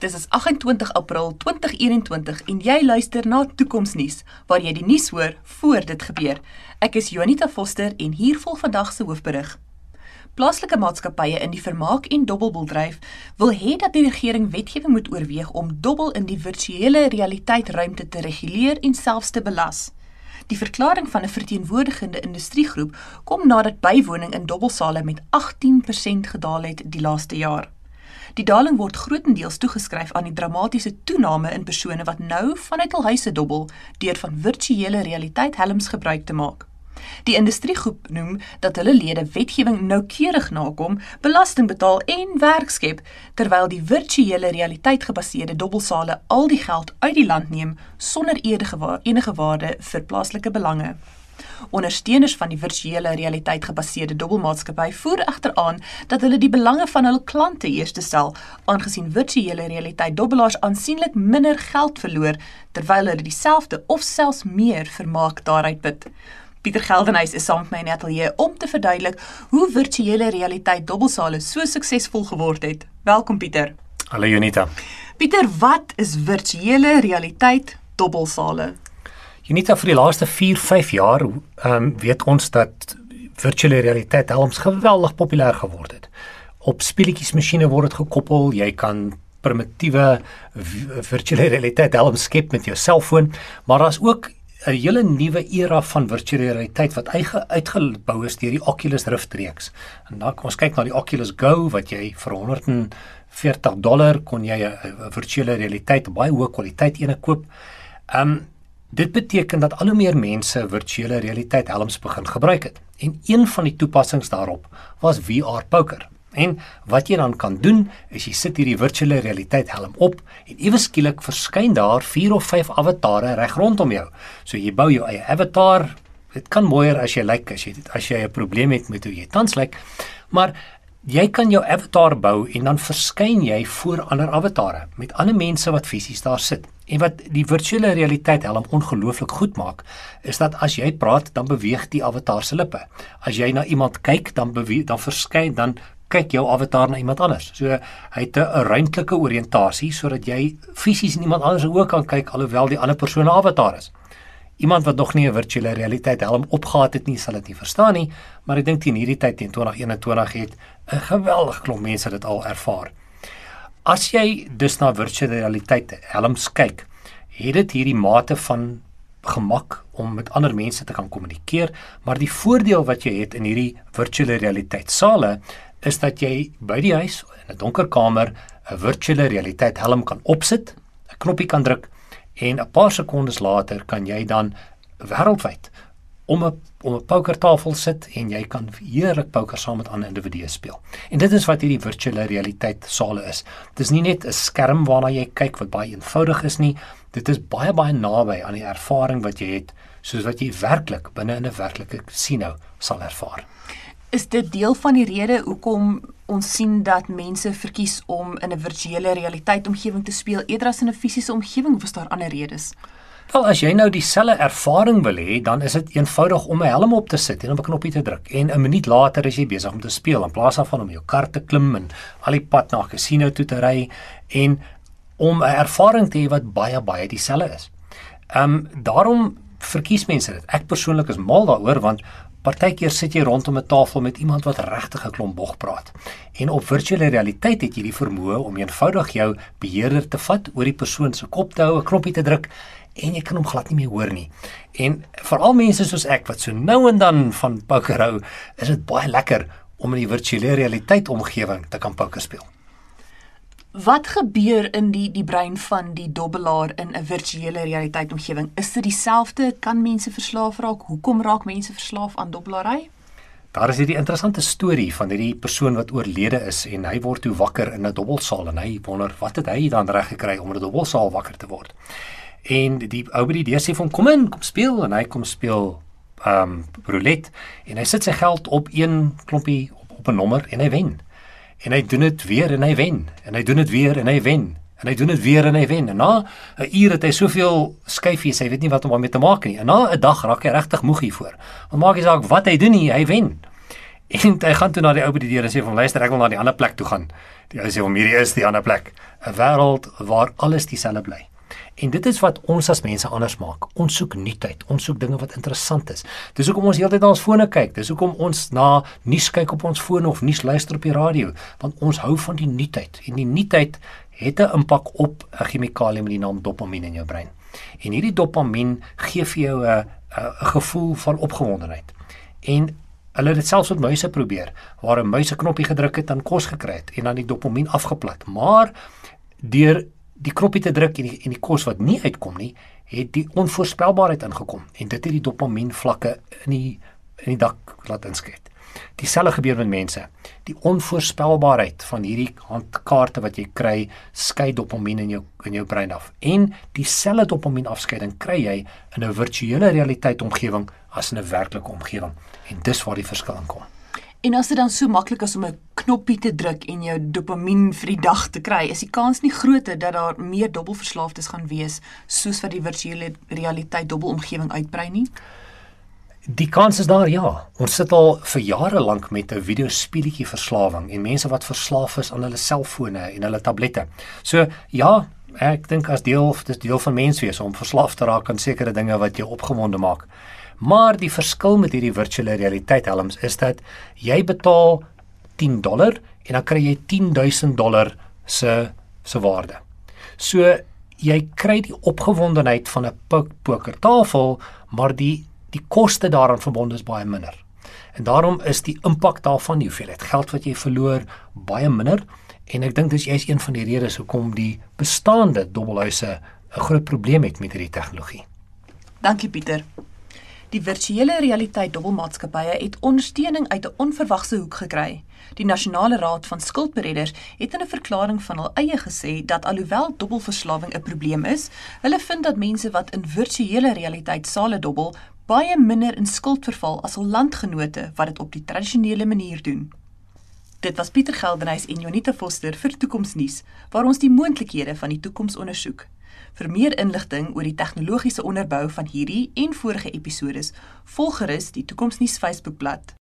Dis is 28 April 2021 en jy luister na Toekomsnuus waar jy die nuus hoor voor dit gebeur. Ek is Jonita Foster en hier volg vandag se hoofberig. Plaaslike maatskappye in die vermaak en dobbelbedryf wil hê dat die regering wetgewing moet oorweeg om dobbel in die virtuele realiteit ruimte te reguleer en selfs te belas. Die verklaring van 'n verteenwoordigende industriegroep kom nadat bywoning in dobbelsale met 18% gedaal het die laaste jaar. Die daling word grootendeels toegeskryf aan die dramatiese toename in persone wat nou vanuit hul huise dobbel deur van virtuele realiteit helms gebruik te maak. Die industriegroep noem dat hulle lede wetgewing noukeurig nakom, belasting betaal en werk skep terwyl die virtuele realiteit gebaseerde dobbelsale al die geld uit die land neem sonder enige waarde vir plaaslike belange. Ondersteuners van die virtuele realiteit gebaseerde dobbelmaatskappy voer egter aan dat hulle die belange van hul klante eerste stel, aangesien virtuele realiteit dobbelaars aansienlik minder geld verloor terwyl hulle dieselfde of selfs meer vermaak daaruit put. Pieter Geldenhuys is saam met my in ateljee om te verduidelik hoe virtuele realiteit dobbelsale so suksesvol geword het. Welkom Pieter. Hallo Jonita. Pieter, wat is virtuele realiteit dobbelsale? Unita vir die laaste 4-5 jaar, ehm um, weet ons dat virtuele realiteit helms geweldig populêr geword het. Op speletjies masjiene word dit gekoppel. Jy kan primitiewe virtuele realiteit helms skep met jou selfoon, maar daar's ook 'n hele nuwe era van virtuele realiteit wat eie uitgebou is deur die Oculus Rift reeks. En dan kom ons kyk na die Oculus Go wat jy vir 140 dollar kon jy 'n virtuele realiteit baie hoë kwaliteit ene koop. Ehm um, Dit beteken dat al hoe meer mense virtuele realiteit helms begin gebruik het. En een van die toepassings daarop was VR poker. En wat jy dan kan doen, is jy sit hierdie virtuele realiteit helm op en ewe skielik verskyn daar 4 of 5 avatare reg rondom jou. So jy bou jou eie avatar. Dit kan mooier as jy lyk like, as jy as jy 'n probleem het met hoe jy tans lyk. Maar Jy kan jou avatar bou en dan verskyn jy voor ander avatare met ander mense wat fisies daar sit. En wat die virtuele realiteit helm ongelooflik goed maak, is dat as jy praat, dan beweeg die avatar se lippe. As jy na iemand kyk, dan beweeg dan verskyn dan kyk jou avatar na iemand anders. So hy het 'n ruimtelike oriëntasie sodat jy fisies in iemand anders ook kan kyk alhoewel die ander persoon 'n avatar is. Iemand wat nog nie 'n virtuele realiteit helm opgehad het nie, sal dit nie verstaan nie, maar ek dink teen hierdie tyd in 2021 het 'n geweldige klomp mense dit al ervaar. As jy dus na virtuele realiteit helms kyk, het dit hierdie mate van gemak om met ander mense te kan kommunikeer, maar die voordeel wat jy het in hierdie virtuele realiteit sale is dat jy by die huis in 'n donker kamer 'n virtuele realiteit helm kan opsit, 'n knoppie kan druk en 'n paar sekondes later kan jy dan wêreldwyd om 'n om 'n pokertafel sit en jy kan heerlik poker saam met ander individue speel. En dit is wat hierdie virtuele realiteit sale is. Dit is nie net 'n skerm waarna jy kyk wat baie eenvoudig is nie. Dit is baie baie naby aan die ervaring wat jy het soos wat jy werklik binne in 'n werklike casino sal ervaar. Is dit deel van die rede hoekom ons sien dat mense verkies om in 'n virtuele realiteit omgewing te speel eerder as in 'n fisiese omgewing of is daar ander redes? Wel, as jy nou dieselfde ervaring wil hê, dan is dit eenvoudig om 'n helm op te sit en op 'n knoppie te druk en 'n minuut later is jy besig om te speel in plaas daarvan om jou kar te klim en al die pad na 'n casino toe te ry en om 'n ervaring te hê wat baie baie dieselfde is. Ehm um, daarom verkies mense dit. Ek persoonlik is mal daaroor want Partykeer sit jy rondom 'n tafel met iemand wat regtig 'n klomp bog praat. En op virtuele realiteit het jy die vermoë om eenvoudig jou beheerder te vat, oor die persoon se kop te hou, 'n knoppie te druk en jy kan hom glad nie meer hoor nie. En veral mense soos ek wat so nou en dan van poker hou, is dit baie lekker om in die virtuele realiteit omgewing te kan poker speel. Wat gebeur in die die brein van die dobbelaar in 'n virtuele realiteit omgewing? Is dit dieselfde? Kan mense verslaaf raak? Hoekom raak mense verslaaf aan dobbelary? Daar is hierdie interessante storie van hierdie persoon wat oorlede is en hy word toe wakker in 'n dobbelsaal en hy wonder wat het hy dan reg gekry om in 'n dobbelsaal wakker te word. En die ou by die deur sê van kom in, kom speel en hy kom speel ehm um, roulette en hy sit sy geld op een klompie op, op 'n nommer en hy wen en hy doen dit weer en hy wen en hy doen dit weer en hy wen en hy doen dit weer en hy wen en na 'n uur het hy soveel skyfies hy weet nie wat om daarmee te maak nie en na 'n dag raak hy regtig moeg hiervoor want maak nie saak wat hy doen nie hy wen En hy gaan toe na die ou by die deur en sê van luister, ek wil na die ander plek toe gaan. Die ou sê hom hierdie is die ander plek. 'n Wêreld waar alles dieselfde bly. En dit is wat ons as mense anders maak. Ons soek nuutheid, ons soek dinge wat interessant is. Dis hoekom ons heeltyd na ons fone kyk. Dis hoekom ons na nuus kyk op ons fone of nuus luister op die radio, want ons hou van die nuutheid. En die nuutheid het 'n impak op 'n chemikalie met die naam dopamien in jou brein. En hierdie dopamien gee vir jou 'n 'n gevoel van opgewondenheid. En hulle het dit selfs met muise probeer, waar 'n muis 'n knoppie gedruk het en kos gekry het en dan die dopamien afgeplat. Maar deur die knoppie te druk en die, en die kos wat nie uitkom nie, het die onvoorspelbaarheid ingekom en dit het die dopamien vlakke in die in die dak laat inskiet. Dieselfde gebeur met mense. Die onvoorspelbaarheid van hierdie handkaarte wat jy kry, skei dopamien in jou in jou brein af. En dieselfde dopamien afskeiding kry jy in 'n virtuele realiteit omgewing as in 'n werklike omgewing. En dis waar die verskil inkom. En as dit dan so maklik is om 'n knoppie te druk en jou dopamien vir die dag te kry, is die kans nie groter dat daar meer dubbelverslaafdes gaan wees soos wat die virtuele realiteit dubbelomgewing uitbrei nie. Die kans is daar ja. Ons sit al vir jare lank met 'n videospeletjie verslawing en mense wat verslaaf is aan hulle selfone en hulle tablette. So ja, ek dink as deel dis deel van menswees om verslaaf te raak aan sekere dinge wat jou opgewonde maak. Maar die verskil met hierdie virtuele realiteit helms is dat jy betaal 10 dollar en dan kry jy 10000 dollar se se waarde. So jy kry die opgewondenheid van 'n pokertafel, maar die die koste daaraan verbonde is baie minder. En daarom is die impak daarvan, die hoeveelheid geld wat jy verloor, baie minder en ek dink dis jy's een van die redes hoekom die bestaande dobbelhuise 'n groot probleem het met hierdie tegnologie. Dankie Pieter. Die virtuele realiteit dobbelmaatskappye het ondersteuning uit 'n onverwagse hoek gekry. Die Nasionale Raad van Skuldberedders het in 'n verklaring van hul eie gesê dat alhoewel dobbelverslawing 'n probleem is, hulle vind dat mense wat in virtuele realiteit sale dobbel, baie minder in skuld verval as hul landgenote wat dit op die tradisionele manier doen. Dit was Pieter Geldenhuys en Jonita Foster vir Toekomsnuus, waar ons die moontlikhede van die toekoms ondersoek. Vir meer inligting oor die tegnologiese onderbou van hierdie en vorige episode, volg gerus die Toekomsnuus Facebookblad.